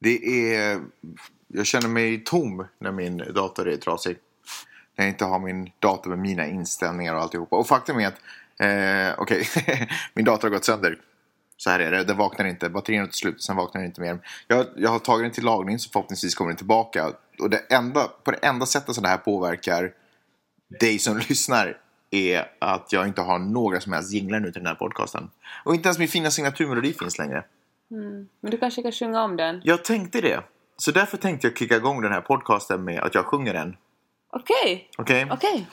Det är... Jag känner mig tom när min dator är trasig. När jag inte har min dator med mina inställningar och alltihopa. Och faktum är att... Eh, Okej, min dator har gått sönder. Så här är det, den vaknar inte. Batterierna tar slut, sen vaknar den inte mer. Jag, jag har tagit den till lagning så förhoppningsvis kommer den tillbaka. Och det enda, på det enda sättet som det här påverkar dig som lyssnar är att jag inte har några som helst jinglar nu till den här podcasten. Och inte ens min fina signaturmelodi finns längre. Men du kanske kan sjunga om den? Jag tänkte det. Så därför tänkte jag kicka igång den här podcasten med att jag sjunger den. Okej, Okej? okej.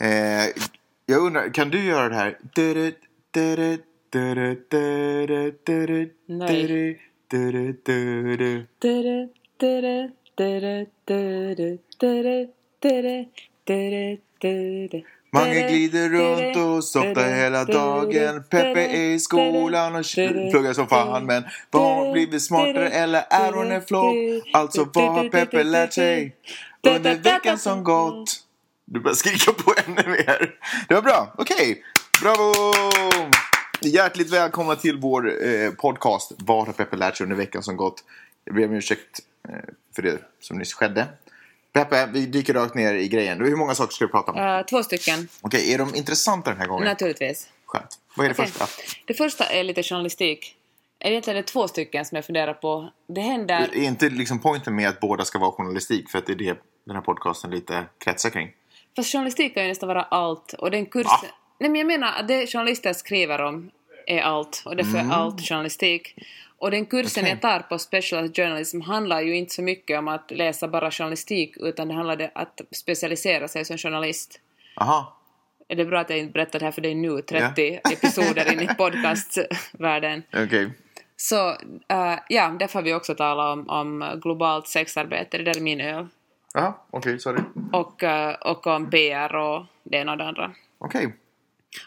Eh, jag undrar, kan du göra det här? Nej. Mange glider runt och softar hela dagen. Peppe är i skolan och pluggar som fan. Men vad har blivit smartare eller är hon en flopp? Alltså vad har Peppe lärt sig under veckan som gått? Du börjar skrika på ännu mer. Det var bra. Okej. Bravo! Hjärtligt välkomna till vår eh, podcast Vad har Peppe lärt sig under veckan som gått? Jag ber om ursäkt eh, för det som nyss skedde. Peppe, vi dyker rakt ner i grejen. Hur många saker ska vi prata om? Eh, två stycken, Okej, är de intressanta den här gången? naturligtvis. Skönt. Vad är det Okej. första? Det första är lite journalistik. Egentligen är det två stycken som jag funderar på. Det händer... Är inte liksom poängen med att båda ska vara journalistik? För att det är det den här podcasten lite kretsar kring. Fast journalistik kan ju nästan vara allt. Och den kurs... Va? Nej men jag menar att det journalister skriver om är allt. Och därför är allt journalistik. Och den kursen. Okej. jag tar på Specialized Journalism handlar ju inte så mycket om att läsa bara journalistik utan det handlar om att specialisera sig som journalist. Aha. Är det bra att jag inte berättar det här för dig nu, 30 episoder in i podcastvärlden? Okej. Så äh, ja, därför har vi också talat om, om globalt sexarbete, det där är min öl. Jaha, okej, sorry. Och, äh, och om PR och det ena och det andra. Okej.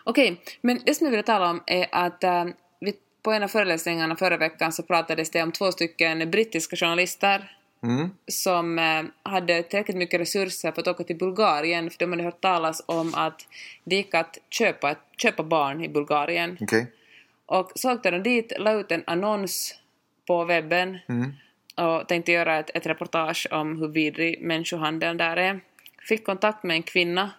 Okej, men det som jag ville tala om är att vi, på en av föreläsningarna förra veckan så pratades det om två stycken brittiska journalister Mm. som äh, hade tillräckligt mycket resurser för att åka till Bulgarien för de hade hört talas om att det gick att köpa, köpa barn i Bulgarien. Okej. Och så åkte de dit, la ut en annons på webben Mm. och tänkte göra ett, ett reportage om hur vidrig människohandeln där är. Fick kontakt med en kvinna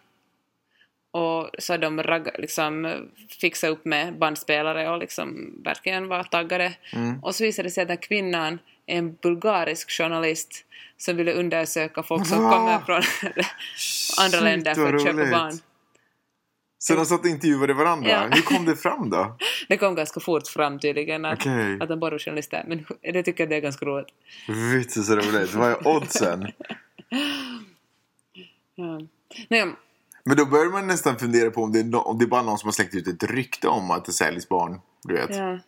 och så de ragg, liksom fixade upp med bandspelare och liksom verkligen var taggade. Mm. Och så visade det sig att den kvinnan är en bulgarisk journalist som ville undersöka folk som Va? kommer från andra Shit, länder för att köpa barn. Så de satt och intervjuade varandra? Ja. Hur kom det fram då? Det kom ganska fort fram tydligen att, Okej. att de bara är journalister. Men det tycker jag det är ganska roligt. Vitt så roligt. Vad är oddsen? Ja. Nej, Men då börjar man nästan fundera på om det, är no- om det är bara någon som har släckt ut ett rykte om att det säljs barn. Du vet. ja.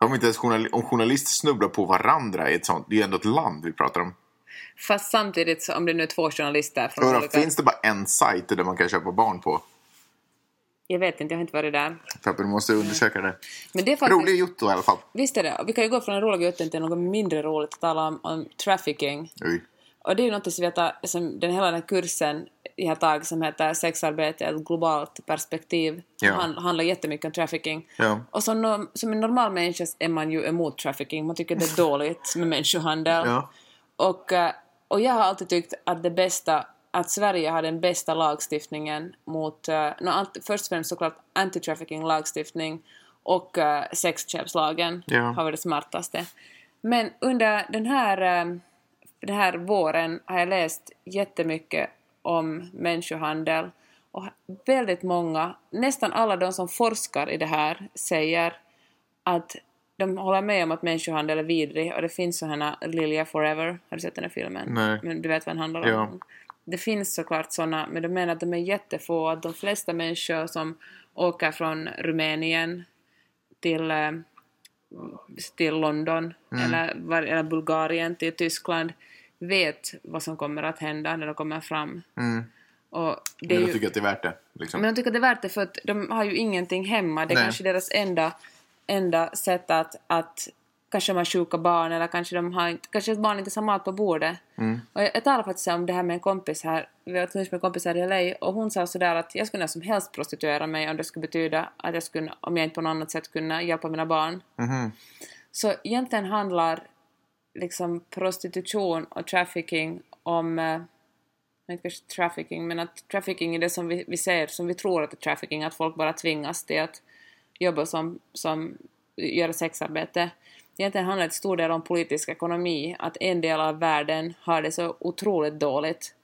Om, inte ens journal- om journalister snubblar på varandra i ett sånt. Det är ju ändå ett land vi pratar om. Fast samtidigt, så om det nu är två journalister från olika... finns det bara en sajt där man kan köpa barn på? Jag vet inte, jag har inte varit där. Peppe, du måste undersöka det. Men det är faktiskt... Rolig jotto i alla fall. Visst är det. Vi kan ju gå från en rolig utten till något mindre roligt att tala om, om trafficking. Oj. Och det är ju något som vi har tagit, som den hela den här kursen jag har tagit som heter Sexarbete, ett globalt perspektiv. Ja. Han, handlar jättemycket om trafficking. Ja. Och som, som en normal människa är man ju emot trafficking. Man tycker det är dåligt med människohandel. Ja. Och, eh, och jag har alltid tyckt att det bästa att Sverige har den bästa lagstiftningen mot, uh, no, först och främst såklart anti-trafficking lagstiftning och uh, sexköpslagen Ja. har varit det smartaste. Men under den här, eh, den här våren har jag läst jättemycket om människohandel och väldigt många, nästan alla de som forskar i det här säger att de håller med om att människohandel är vidrig och det finns sådana Lilja Forever, har du sett den här filmen? Nej. Men du vet vad den handlar om? Ja. Det finns såklart sådana, men de menar att de är jättefå, att de flesta människor som åker från Rumänien till, eh, till London eller, var- eller Bulgarien till Tyskland vet vad som kommer att hända när de kommer fram. Mm. Och det Men jag tycker att det är värt det. Liksom. men de tycker att det är värt det för att de har ju ingenting hemma. Det är Nej. kanske deras enda, enda sätt att, att kanske de har sjuka barn eller kanske de har inte, kanske barn inte har mat på bordet. Mm. Och jag, jag talade faktiskt om det här med en kompis här, vi lunch med en kompis här i LA och hon sa sådär att jag skulle när som helst prostituera mig om det skulle betyda att jag skulle, om jag inte på något annat sätt kunna hjälpa mina barn. Mhm. Så egentligen handlar liksom prostitution och trafficking om eh, inte kanske trafficking, men att trafficking är det som vi, vi ser, som vi tror att det är trafficking, att folk bara tvingas till att jobba som, som göra sexarbete. Egentligen handlar det till stor del om politisk ekonomi, att en del av världen har det så otroligt dåligt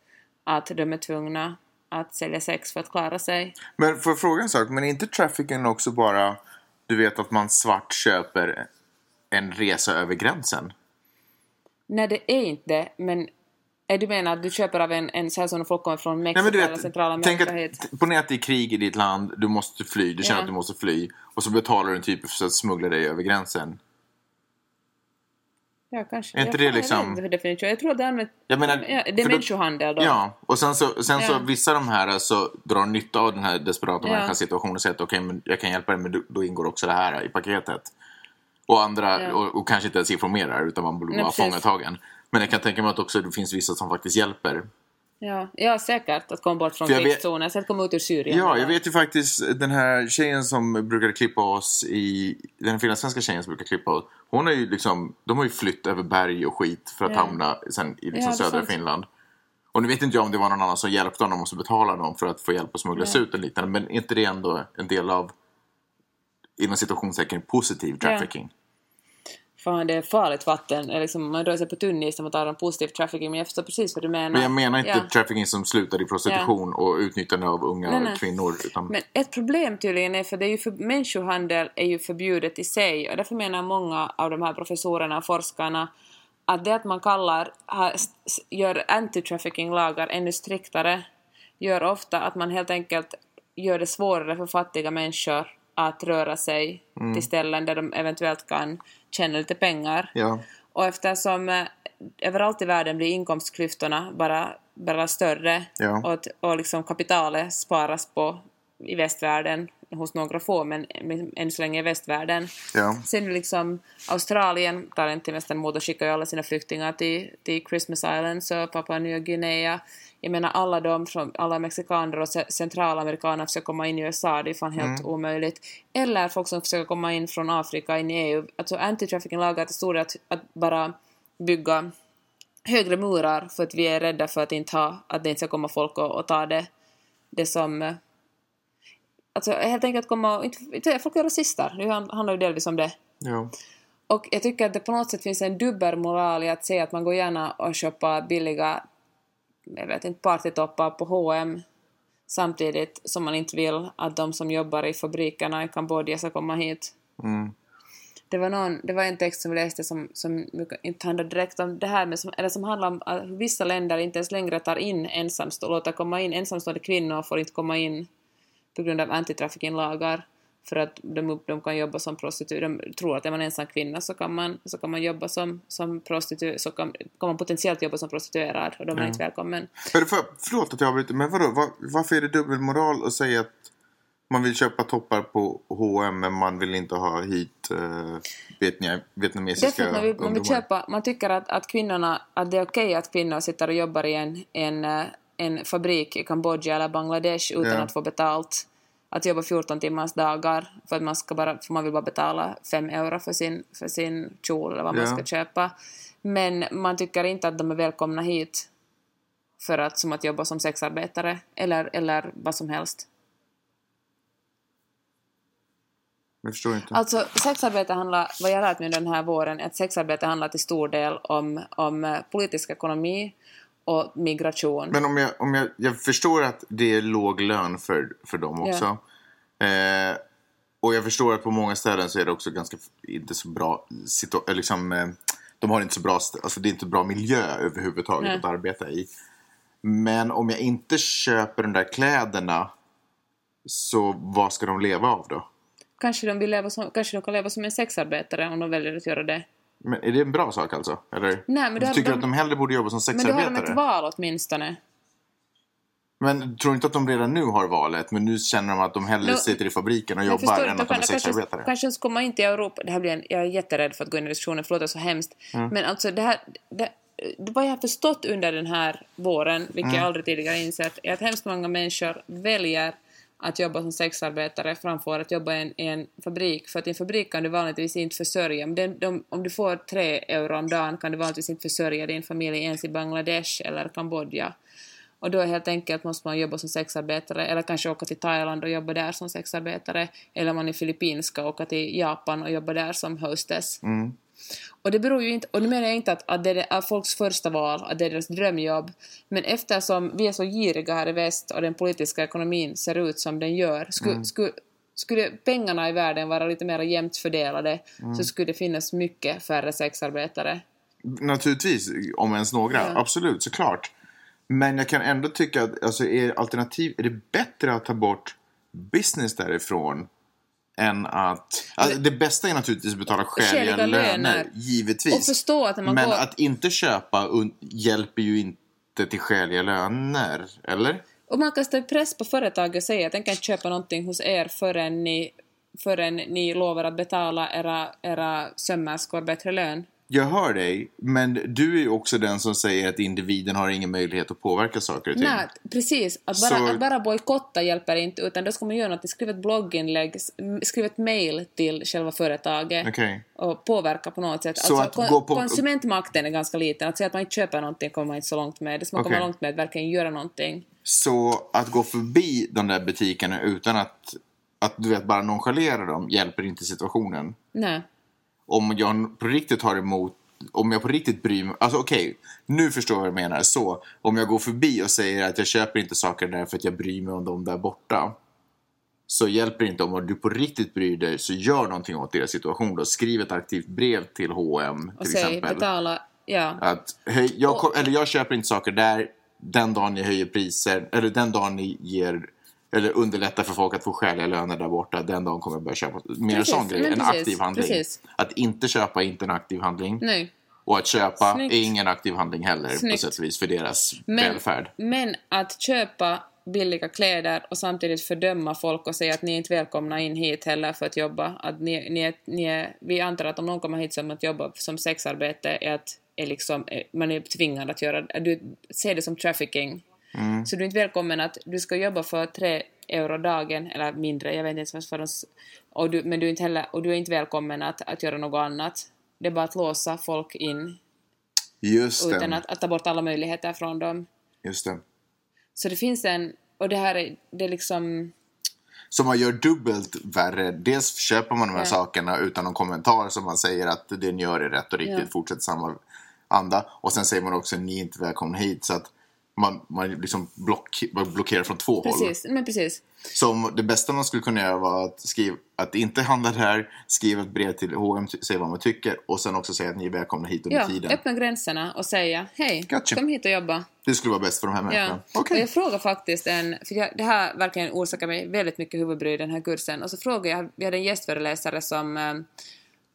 att de är tvungna att sälja sex för att klara sig. Men får jag fråga en sak, men är inte trafficking också bara, du vet att man svart köper en resa över gränsen? Nej, det är inte det, men är du menar att du köper av en, en så här som folk kommer från Mexiko Nej, men du eller vet, Centralamerika tänk hit? ponera att det är krig i ditt land, du måste fly, du känner Ja. att du måste fly. Och så betalar du en typ för att smuggla dig över gränsen. Ja, kanske. Är inte jag, det jag vet liksom- inte för definition. Jag tror att det är, använt, Jag menar, ja, det är människohandel då. Ja, och sen så, sen så Ja. vissa av de här så drar nytta av den här desperata Ja. människans situation och säger att okej, men jag kan hjälpa dig men då ingår också det här i paketet. Och andra, Ja. och, och kanske inte ens informerar utan man blir bara fångatagen. Men jag kan tänka mig att också det finns vissa som faktiskt hjälper. Ja, ja, säkert att komma bort från krigszonen, så att komma ut ur Syrien. Ja, eller- jag vet ju faktiskt den här tjejen som brukade klippa oss i... Den finlandssvenska tjejen som brukar klippa oss. Hon har ju liksom... De har ju flytt över berg och skit för att Ja. hamna sen i Ja, liksom är södra sant. Finland. Och nu vet inte jag om det var någon annan som hjälpte honom och så betalade dem för att få hjälp att smuggla sig Ja. ut och liknande. Men är inte det ändå en del av inom situationstecken positiv trafficking? Fan, det är farligt vatten. Liksom, man rör sig på tunn is när man talar om positiv trafficking, men jag förstår precis vad du menar. Men jag menar inte Ja. trafficking som slutar i prostitution och utnyttjande av unga Nej, nej. kvinnor. Utan... Men ett problem tydligen är för det är ju för, människohandel är ju förbjudet i sig och därför menar många av de här professorerna och forskarna att det att man kallar, gör anti-trafficking-lagar ännu striktare gör ofta att man helt enkelt gör det svårare för fattiga människor att röra sig till ställen där de eventuellt kan tjäna lite pengar. Ja. Och eftersom eh, överallt i världen blir inkomstklyftorna bara, bara större Ja. och, och liksom kapitalet sparas på i västvärlden hos några få, men, än så länge i västvärlden. Ja. Sen liksom Australien tar inte mest emot och skickar ju alla sina flyktingar till, till Christmas Islands och Papua Nya Guinea. Jag menar alla de, från, alla mexikaner och ce- centralamerikaner försöker komma in i USA, det är fan helt omöjligt. Eller folk som försöker komma in från Afrika in i EU. Alltså anti-trafficking-lagar till stor att, att bara bygga högre murar för att vi är rädda för att, inte ha, att det inte ska komma folk och, och ta det, det som... Alltså helt enkelt komma och... Inte, folk är rasister, det han- handlar ju delvis om det. Ja. Och jag tycker att det på något sätt finns en dubbelmoral i att säga att man går gärna och shoppar billiga, jag vet inte, partytoppar på H&M samtidigt som man inte vill att de som jobbar i fabrikerna i Kambodja ska komma hit. Mm. Det var, någon, det var en text som jag läste som, som inte handlade direkt om det här, men som, eller som handlar om att vissa länder inte ens längre tar in ensamstående, låter komma in ensamstående kvinnor får inte komma in på grund av antitrafficking-lagar för att de, de kan jobba som prostitut. De tror att är man ensam kvinna så kan man, så kan man jobba som, som prostitut, så kan, kan man potentiellt jobba som prostituerad och då är man Ja. inte välkommen. För, för, förlåt att jag avbryter, men vadå? Var, varför är det dubbelmoral att säga att man vill köpa toppar på H&M men man vill inte ha hit uh, vietnia, vietnamesiska Därför att man vill, man vill köpa, man tycker att, att kvinnorna, att det är okej att kvinnor sitter och jobbar i en, en, eh, en fabrik i Kambodja eller Bangladesh utan Ja. att få betalt. Att jobba 14 timmars dagar för att man ska bara, för man vill bara betala 5 euro för sin, för sin kjol eller vad man Ja. ska köpa. Men man tycker inte att de är välkomna hit för att som att jobba som sexarbetare eller, eller vad som helst. Jag förstår inte. Alltså sexarbete handlar, vad jag lärt mig den här våren, att sexarbete handlar till stor del om, om politisk ekonomi och migration. Men om jag, om jag, jag förstår att det är låg lön för, för dem Ja. också. Eh, och jag förstår att på många ställen så är det också ganska inte så bra eh, liksom, eh, De har inte så bra, alltså det är inte bra miljö överhuvudtaget Nej. att arbeta i. Men om jag inte köper de där kläderna så vad ska de leva av då? Kanske, de vill leva som, kanske de kan leva som en sexarbetare om de väljer att göra det. Men är det en bra sak alltså? Eller? Nej, men du tycker de- att de hellre borde jobba som Men då har de sexarbetare? ett val åtminstone. Men tror du inte att de redan nu har valet? Men nu känner de att de hellre Nå- sitter i fabriken och jobbar än inte, att de är sexarbetare? kanske ska komma in till Europa. Det här blir en, jag är jätterädd för att gå in i diskussionen, förlåt det är så hemskt. Mm. Men alltså det här, det, det vad jag har förstått under den här våren, vilket Mm. jag aldrig tidigare insett, är att hemskt många människor väljer att jobba som sexarbetare framför att jobba i en, i en fabrik. För att i en fabrik kan du vanligtvis inte försörja, om, den, de, om du får tre euro om dagen kan du vanligtvis inte försörja din familj ens i Bangladesh eller Kambodja. Och då helt enkelt måste man jobba som sexarbetare eller kanske åka till Thailand och jobba där som sexarbetare. Eller om man är Filippinska åka till Japan och jobba där som hostess. Mm. Och det beror ju inte, och nu menar jag inte att, att det är folks första val, att det är deras drömjobb, men eftersom vi är så giriga här i väst och den politiska ekonomin ser ut som den gör, skulle, Mm. skulle, skulle pengarna i världen vara lite mer jämnt fördelade Mm. så skulle det finnas mycket färre sexarbetare. Naturligtvis, om ens några. Ja. Absolut, såklart. Men jag kan ändå tycka att alltså, är alternativ, är det bättre att ta bort business därifrån än att... Alltså, det bästa är naturligtvis att betala skäliga, löner, löner. givetvis. Och förstå att när man Men går... att inte köpa hjälper ju inte till skäliga löner, eller? Och man kan sätta press på företaget och säga att den kan inte köpa någonting hos er förrän ni, förrän ni lovar att betala era, era sömmerskor bättre lön. Jag hör dig, men du är ju också den som säger att individen har ingen möjlighet att påverka saker och ting. Nej, precis. Att bara, Så- att bara bojkotta hjälper inte, utan då ska man göra något. Skriv ett blogginlägg, s- skriv ett mail till själva företaget Okej. och påverka på något sätt. Så alltså, att kon- på- Konsumentmakten är ganska liten. Att säga att man inte köper någonting kommer man inte så långt med. Det ska man Okej. komma långt med att verkligen göra någonting. Så att gå förbi de där butikerna utan att, att du vet, bara nonchalera dem hjälper inte situationen. Nej. Om jag på riktigt har emot om jag på riktigt bryr mig, alltså okej, nu förstår jag vad jag menar. Så, om jag går förbi och säger att jag köper inte saker där för att jag bryr mig om dem där borta. Så hjälper det inte om du på riktigt bryr dig, så gör någonting åt deras situation då. Skriv ett aktivt brev till H&M Och till säg exempel. betala, ja. Att, hej, jag, kom, eller jag köper inte saker där den dagen ni höjer priser, eller den dagen ni ger eller underlättar för folk att få skäliga löner där borta, den dagen kommer jag börja köpa. Mer Precis, sån grej, en precis, aktiv handling. precis. Att inte köpa är inte en aktiv handling. Nej. Och att köpa Snyggt. är ingen aktiv handling heller på Snyggt. sätt och vis för deras Men, välfärd. men att köpa billiga kläder och samtidigt fördöma folk och säga att ni är inte välkomna in hit heller för att jobba. Att ni, ni, är, ni är, vi antar att om någon kommer hit som att jobba som sexarbete är att är liksom, man är tvingad att göra du ser det som trafficking. Mm. Så du är inte välkommen att du ska jobba för tre euro dagen eller mindre, jag vet inte ens vad de, och du, men du är inte heller, och du är inte välkommen att, att göra något annat. Det är bara att låsa folk in Just utan att, att ta bort alla möjligheter från dem. Just det. Så det finns en, och det här är, det är liksom, Så man gör dubbelt värre. Dels köper man de här Ja. sakerna utan någon kommentar som man säger att det ni gör är rätt och riktigt, Ja. fortsätt samma anda. Och sen säger man också ni är inte välkomna hit. Så att man, man liksom block, blockerar från två håll. precis, men precis. Så det bästa man skulle kunna göra var att skriva att inte handla här, skriva ett brev till H&M, säga vad man tycker och sen också säga att ni är välkomna hit under Ja, tiden. öppna gränserna och säga hej, Gotcha. kom hit och jobba. Det skulle vara bäst för de här Ja. människorna. Och jag frågar faktiskt en, för jag, det här verkligen orsakar mig väldigt mycket huvudbry den här kursen, och så frågade jag, vi hade en gästföreläsare som, eh,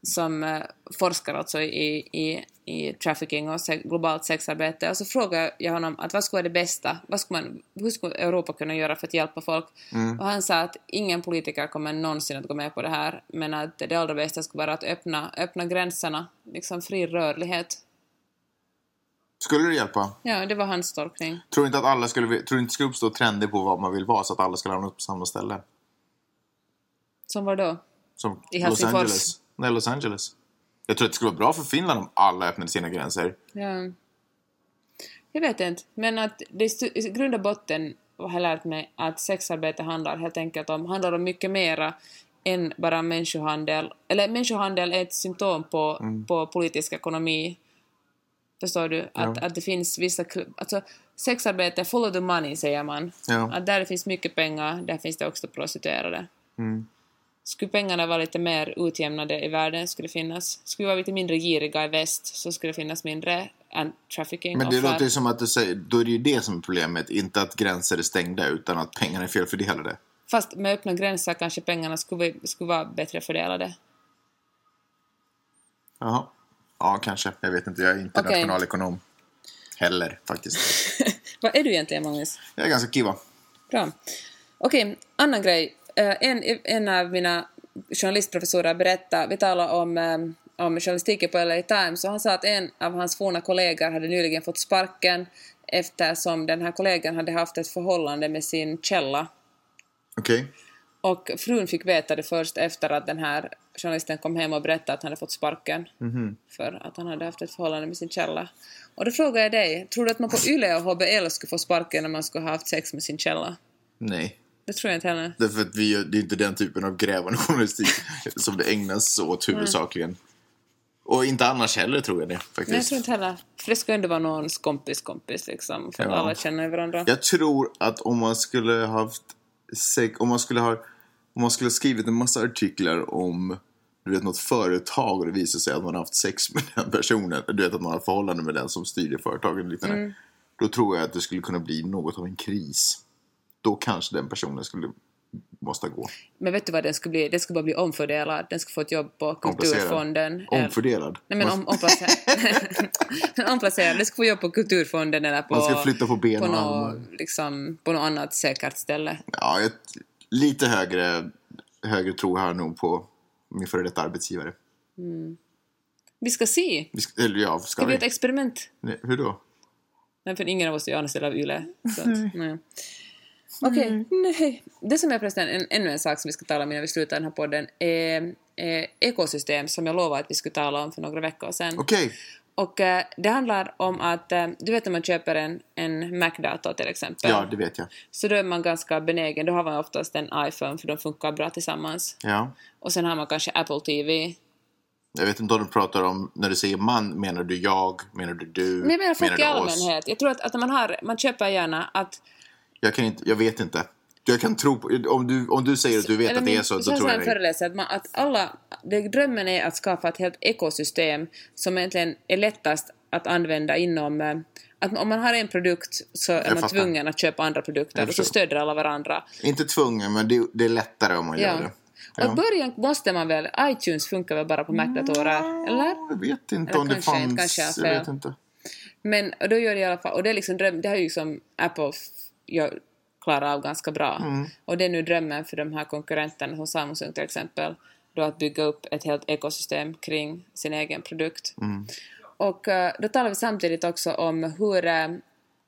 som eh, forskar alltså i, i, i trafficking och se, globalt sexarbete, och så frågade jag honom att vad skulle vara det bästa, vad skulle man, hur skulle Europa kunna göra för att hjälpa folk? Och han sa att ingen politiker kommer någonsin att gå med på det här, men att det allra bästa skulle vara att öppna, öppna gränserna, liksom fri rörlighet. Skulle det hjälpa? Ja, det var hans tolkning. Tror inte att alla skulle, tror inte det skulle uppstå trender på vad man vill vara så att alla skulle hamna på samma ställe? Som var då? Som I Los Helsingfors. Angeles. Nej, Los Angeles. Jag tror att det skulle vara bra för Finland om alla öppnade sina gränser. Ja. Jag vet inte, men att det i grund och botten har jag lärt mig att sexarbete handlar helt enkelt om, handlar om mycket mera än bara människohandel. Eller människohandel är ett symptom på, Mm. på politisk ekonomi. Förstår du? Att, att det finns vissa... Alltså, sexarbete, follow the money säger man. Ja. Att där det finns mycket pengar, där finns det också prostituerade. Mm. Skulle pengarna vara lite mer utjämnade i världen skulle det finnas. Skulle vi vara lite mindre giriga i väst så skulle det finnas mindre trafficking. Men det låter ju som att du säger, då är det ju det som är problemet. Inte att gränser är stängda utan att pengarna är felfördelade. Fast med öppna gränser kanske pengarna skulle, skulle vara bättre fördelade. Jaha. Ja, kanske. Jag vet inte. Jag är inte Okej. nationalekonom. Heller, faktiskt. Vad är du egentligen, Magnus? Jag är ganska kiva. Bra. Okej, annan grej. Eh, En, en av mina journalistprofessorer berättade, vi talade om, eh, om journalistiken på LA Times, och han sa att en av hans forna kollegor hade nyligen fått sparken eftersom den här kollegan hade haft ett förhållande med sin källa. Okej. Och frun fick veta det först efter att den här journalisten kom hem och berättade att han hade fått sparken Mhm. för att han hade haft ett förhållande med sin källa. Och då frågar jag dig, tror du att man på YLE och HBL skulle få sparken när man skulle ha haft sex med sin källa? Nej. Det tror jag inte heller. Därför att vi, det är inte den typen av grävande journalistik som det ägnas åt huvudsakligen. Och inte annars heller tror jag det faktiskt. Nej, jag tror inte heller. För det ska ju ändå vara någons kompis kompis liksom. För att Ja. alla känner varandra. Jag tror att om man skulle ha haft om man skulle ha, om man skulle skrivit en massa artiklar om du vet något företag och det visar sig att man har haft sex med den personen, du vet att man har förhållande med den som styr det företaget. Mm. Då tror jag att det skulle kunna bli något av en kris. Då kanske den personen skulle måste gå. Men vet du vad den skulle bli? Den skulle bara bli omfördelad. Den skulle få ett jobb på. Kulturfonden. eller- Omfördelad. Nej men om, omplacerad. omplacerad. Den skulle få jobb på Kulturfonden eller på... Man ska flytta på ben på och något, liksom, på något annat säkert ställe. Ja, ett, lite högre, högre tro jag nog på min före detta arbetsgivare. Vi ska se. Vi ska, eller ja, ska Ska vi ett experiment? Nej, hur då? Nej, för ingen av oss är anställd av YLE. Så att, nej. Okej, nej. Det som är förresten en, ännu en sak som vi ska tala om innan vi slutar den här podden är, är ekosystem som jag lovade att vi skulle tala om för några veckor sedan. Okej. Och eh, det handlar om att, eh, du vet när man köper en, en Mac-dator till exempel. Ja, det vet jag. Så då är man ganska benägen, då har man oftast en iPhone för de funkar bra tillsammans. Ja. Och sen har man kanske Apple TV. Jag vet inte om du pratar om, när du säger man, menar du jag, menar du du, Men jag menar folk i du oss? allmänhet. Jag tror att, att man, har, man köper gärna att Jag kan inte, jag vet inte. Jag kan tro på, om du, om du säger att du vet Eller att det är min- så, då så tror jag föreläser att, man, att alla, det, drömmen är att skapa ett helt ekosystem som egentligen är lättast att använda inom eh, att om man har en produkt så är man fattar. tvungen att köpa andra produkter Jag och så stöder alla varandra. Inte tvungen, men det, det är lättare om man Ja. gör det. Och i början måste man väl, iTunes funkar väl bara på Mac-datorer, eller? Jag vet inte Eller om det inte, fanns. kanske jag jag vet inte. Men och då gör det i alla fall, och det är liksom dröm, det har ju liksom Apple gör, klarar av ganska bra. Mm. Och det är nu drömmen för de här konkurrenterna som Samsung till exempel, då att bygga upp ett helt ekosystem kring sin egen produkt. Mm. Och eh, då talar vi samtidigt också om hur eh,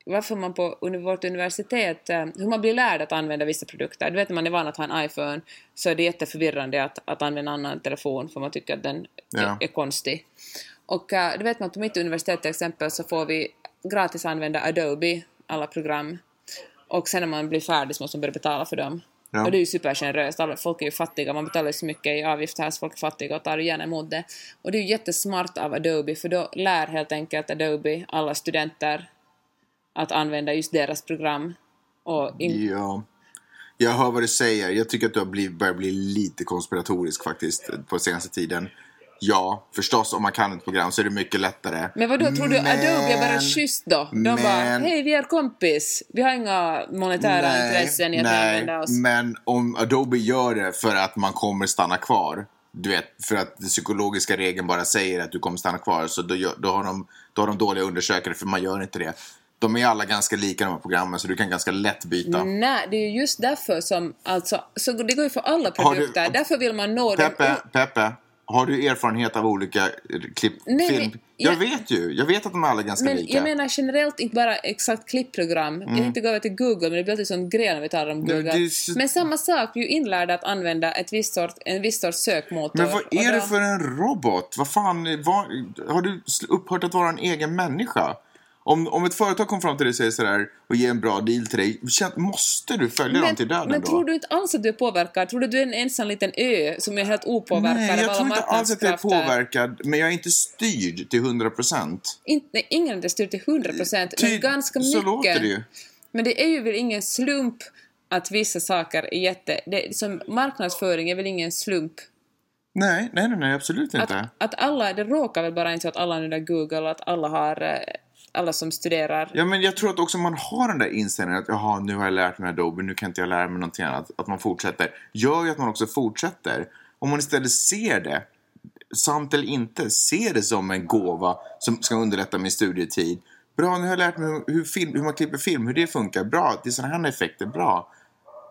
varför man på vårt universitet, eh, hur man blir lärd att använda vissa produkter. Du vet när man är van att ha en iPhone så är det jätteförvirrande att, att använda en annan telefon för man tycker att den Ja. är, är konstig. Och uh, du vet man på mitt universitet till exempel så får vi gratis använda Adobe, alla program. Och sen när man blir färdig så måste man börja betala för dem. Ja. Och det är ju supergeneröst, folk är ju fattiga, man betalar ju så mycket i avgift här så folk är fattiga och tar gärna emot det. Och det är ju jättesmart av Adobe för då lär helt enkelt Adobe alla studenter att använda just deras program. Och Ja. Jag hör vad du säger. Jag tycker att du har blivit, börjat bli lite konspiratorisk faktiskt på senaste tiden. Ja, förstås om man kan ett program så är det mycket lättare. Men vadå, tror du Men- Adobe är bara schysst då? De bara, men- hej vi är kompis, vi har inga monetära intressen i att nej, använda oss. men om Adobe gör det för att man kommer stanna kvar. Du vet, för att den psykologiska regeln bara säger att du kommer stanna kvar. Så då, gör, då, har, de, då har de dåliga undersökare, för man gör inte det. De är alla ganska lika de här programmen, så du kan ganska lätt byta. Nej, det är ju just därför som, alltså, så det går ju för alla Har du- produkter, därför vill man nå Peppe, dem. Peppe, har du erfarenhet av olika eh, klipp, Nej, film? jag jag- vet ju, jag vet att de är alla ganska Men lika. jag menar generellt inte bara exakt klippprogram. Jag inte gå över till Google, men det blir alltid sån grej när vi talar om Mm. Google. det så- Men samma sak, vi är inlärda att använda ett visst sort, en viss sorts sökmotor. Men vad är det för en robot? Vad fan, vad, har du upphört att vara en egen människa? Om, om ett företag kommer fram till dig och säger sådär och ger en bra deal till dig, måste du följa dem till döden men då? tror du inte alls att du är påverkad? Tror du att du är en ensam liten ö som är helt opåverkad Nej, av jag alla tror inte alls att jag är påverkad, men jag är inte styrd till 100%. Inte, nej, ingen är styrt till 100 procent, men Ty- ganska mycket. Så låter det ju. Men det är ju väl ingen slump att vissa saker är jätte... Det, som marknadsföring är väl ingen slump. Nej, nej, nej, absolut Att, inte. att alla, det råkar väl bara inte så att alla använder Google och att alla har... Alla som studerar. Ja, men jag tror att också man har den där inställningen att jaha, nu har jag lärt mig Adobe, nu kan inte jag lära mig någonting annat. Att man fortsätter. Gör ju att man också fortsätter. Om man istället ser det, sant eller inte, ser det som en gåva som ska underlätta min studietid. Bra, nu har jag lärt mig hur, film, hur man klipper film, hur det funkar. Bra, det är sådana här effekter, bra.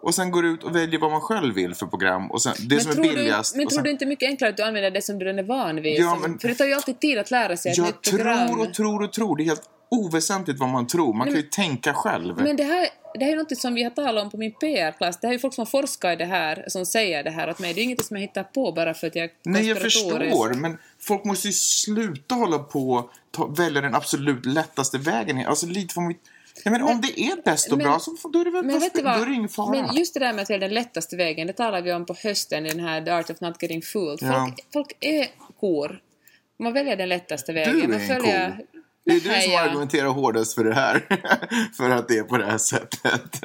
Och sen går ut och väljer vad man själv vill för program. Och sen, det som är billigast. du, men och tror sen, du inte mycket enklare att du använder det som du redan är van vid? Ja, men- För det tar ju alltid tid att lära sig ett jag nytt program. tror och tror och tror. Det är helt oväsentligt vad man tror. Man kan ju tänka själv. Men det här, det här är något som vi har talat om på min PR-klass. Det här är ju folk som forskar i det här, som säger det här åt mig. Det är inget som jag hittar på bara för att jag är Nej, jag förstår. Men folk måste ju sluta hålla på och välja den absolut lättaste vägen. Alltså lite för mitt... Jag menar, om det är bäst och men- bra så då är det väl Men vad du spe- då vad? är det ingen fara. Men just det där med att välja den lättaste vägen, det talar vi om på hösten i den här The Art of Not Getting Fooled. Folk, Ja. folk är kor. Man väljer den lättaste vägen. Du är man en ko. Det är du Nej, som argumenterar hårdast för det här. för att det är på det här sättet.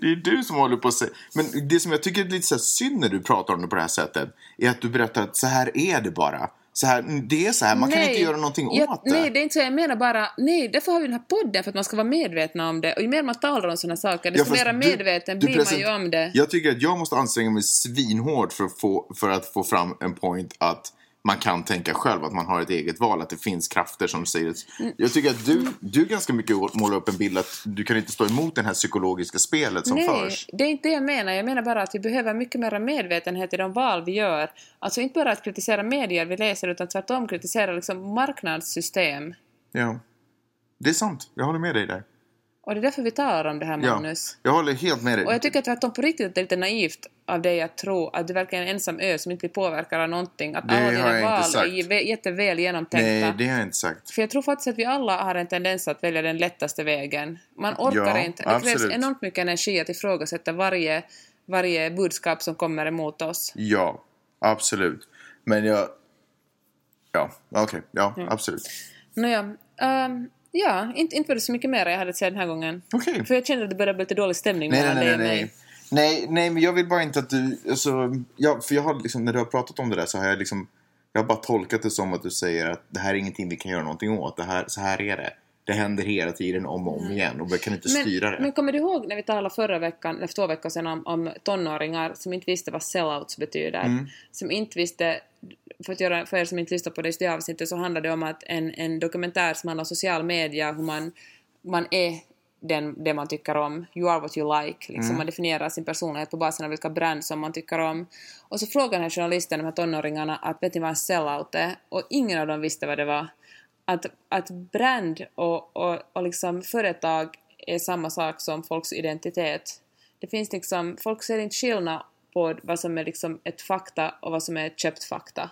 Det är du som håller på att säga. Men det som jag tycker är lite så synd när du pratar om det på det här sättet. Är att du berättar att så här är det bara. Så här, det är så här, man kan Nej. inte göra någonting jag, åt det. Nej, det är inte så. Jag menar bara, nej, därför har vi den här podden, för att man ska vara medveten om det. Och ju mer man talar om sådana saker, desto fast mer medveten du blir man ju om det. Jag tycker att jag måste anstränga mig svinhårt för att, få, för att få fram en point att man kan tänka själv, att man har ett eget val, att det finns krafter som säger... Mm. Jag tycker att du, du ganska mycket målar upp en bild att du kan inte stå emot det här psykologiska spelet som Nej, förs. det är inte det jag menar. Jag menar bara att vi behöver mycket mer medvetenhet i de val vi gör. Alltså inte bara att kritisera medier vi läser, utan tvärtom kritisera liksom marknadssystem. Ja. Det är sant, jag håller med dig där. Och det är därför vi talar om det här, Ja, Magnus. jag håller helt med dig. Och jag tycker tvärtom på riktigt att det är lite naivt av dig att tro att du verkligen är en ensam ö som inte blir påverkad av någonting. Att Det alla dina val sagt. är jä- jätteväl genomtänkta. Nej, det har jag inte sagt. För jag tror faktiskt att vi alla har en tendens att välja den lättaste vägen. Man orkar Ja, inte. Det krävs absolut. enormt mycket energi att ifrågasätta varje, varje budskap som kommer emot oss. Ja, absolut. Men jag... Ja, okej. Ja, absolut. Nåja, ehm, ja, inte, inte var det så mycket mer jag hade att säga den här gången. Okej. För jag kände att det började bli lite dålig stämning Nej, mellan nej, dig och nej. mig. Nej, nej, men jag vill bara inte att du... Alltså, jag, för jag har liksom, när du har pratat om det där så har jag liksom... Jag har bara tolkat det som att du säger att det här är ingenting vi kan göra någonting åt. Det här, så här är det. Det händer hela tiden om och om igen och vi kan inte styra det. Men kommer du ihåg när vi talade förra veckan, eller två veckor sedan om, om tonåringar som inte visste vad sellouts betyder? Mm. Som inte visste, för, att göra, för er som inte lyssnar på det just det avsnittet så handlar det om att en, en dokumentär som handlar om social media, hur man, man är den, det man tycker om. You are what you like. Liksom. Man definierar sin personlighet på basen av vilka brand som man tycker om. Och så frågar den här journalisten de här tonåringarna att vet ni vad en sellout är? Och ingen av dem visste vad det var. Att, att brand och, och, och liksom företag är samma sak som folks identitet. Det finns liksom, folk ser inte skillnad på vad som är liksom ett fakta och vad som är ett köpt fakta.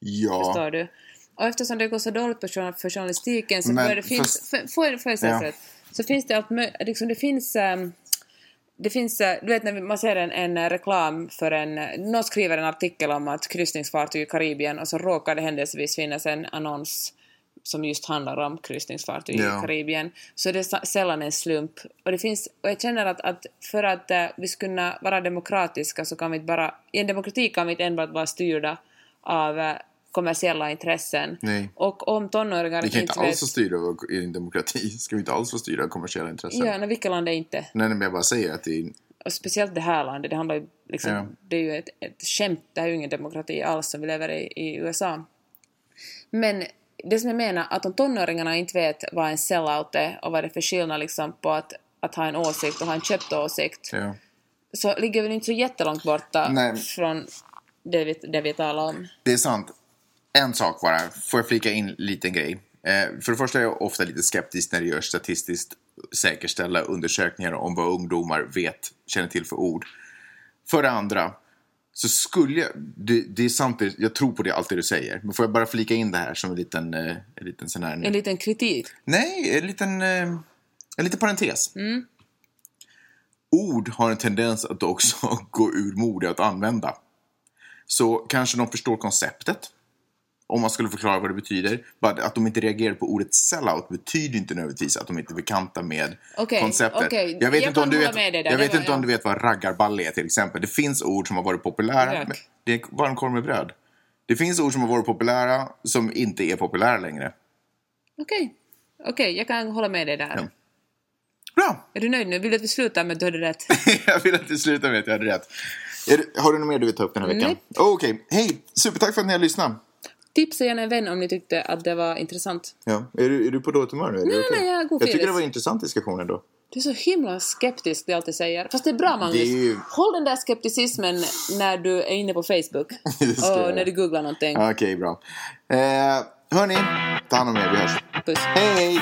Ja. Förstår du? Och eftersom det går så dåligt på för journalistiken så Men det finns... För, får jag säga Ja. förut? Så finns det allt. Liksom det finns... ehm, det finns, eh, du vet när man ser en, en eh, reklam för en, eh, någon skriver en artikel om att kryssningsfartyg i Karibien och så råkar det händelsevis finnas en annons som just handlar om kryssningsfartyg Ja. i Karibien. Så det är sällan en slump. Och, det finns, och jag känner att, att för att vi ska kunna vara demokratiska så kan vi inte bara... I en demokrati kan vi inte enbart vara styrda av eh, kommersiella intressen. Nej. Och om tonåringar Vi kan inte alls vet... styra i en demokrati. Ska vi inte alls få styra av kommersiella intressen? Ja, nej, vilka land är inte? Nej, men jag bara säger att det är... Och speciellt det här landet, det handlar ju liksom, Ja. det är ju ett, ett skämt, det här är ju ingen demokrati alls som vi lever i, i USA. Men det som jag menar, att om tonåringarna inte vet vad en sellout är och vad det är för skillnad liksom på att, att ha en åsikt och ha en köpt åsikt, Ja. så ligger vi inte så jättelångt borta Nej. från det vi, det vi talar om. Det är sant. En sak bara. Får jag flika in en liten grej? Eh, för det första är jag ofta lite skeptisk när det görs statistiskt säkerställda undersökningar om vad ungdomar vet, känner till för ord. För det andra så skulle jag... Det, det är sant, jag tror på det, allt det du säger. Men får jag bara flika in det här som en liten, eh, en liten sån här... En liten kritik. Nej, en liten, eh, en liten parentes. Ord har en tendens att också gå ur mode att använda. Så kanske de förstår konceptet. Om man skulle förklara vad det betyder. But att de inte reagerar på ordet sellout betyder inte nödvändigtvis att de inte är bekanta med Okej, konceptet. okej. Jag vet, Jag inte, om du vet, jag Det vet var- inte om ja. du vet vad raggarballe är till exempel. Det finns ord som har varit populära. Rök. Det är varmkorv med bröd. Det finns ord som har varit populära som inte är populära längre. Okej, okej, jag kan hålla med dig där. Ja. Bra! Är du nöjd nu? Vill du att vi slutar med att du hade rätt? jag vill att du slutar med att jag hade rätt. Du, har du något mer du vill ta upp den här veckan? Nej. Okej, hej! Supertack för att ni har lyssnat. Tipsa gärna en vän om ni tyckte att det var intressant. Ja. Är, du, är du på dåligt humör nu? Är Nej, okej? nej, jag god Jag tycker det var en intressant diskussion ändå. Du är så himla skeptisk, det jag alltid säger. Fast det är bra, Magnus. Är ju- Håll den där skepticismen när du är inne på Facebook. Och när du googlar någonting. Okej, bra. Eh, hörni, ta hand om er. Vi hörs. Puss. Hej!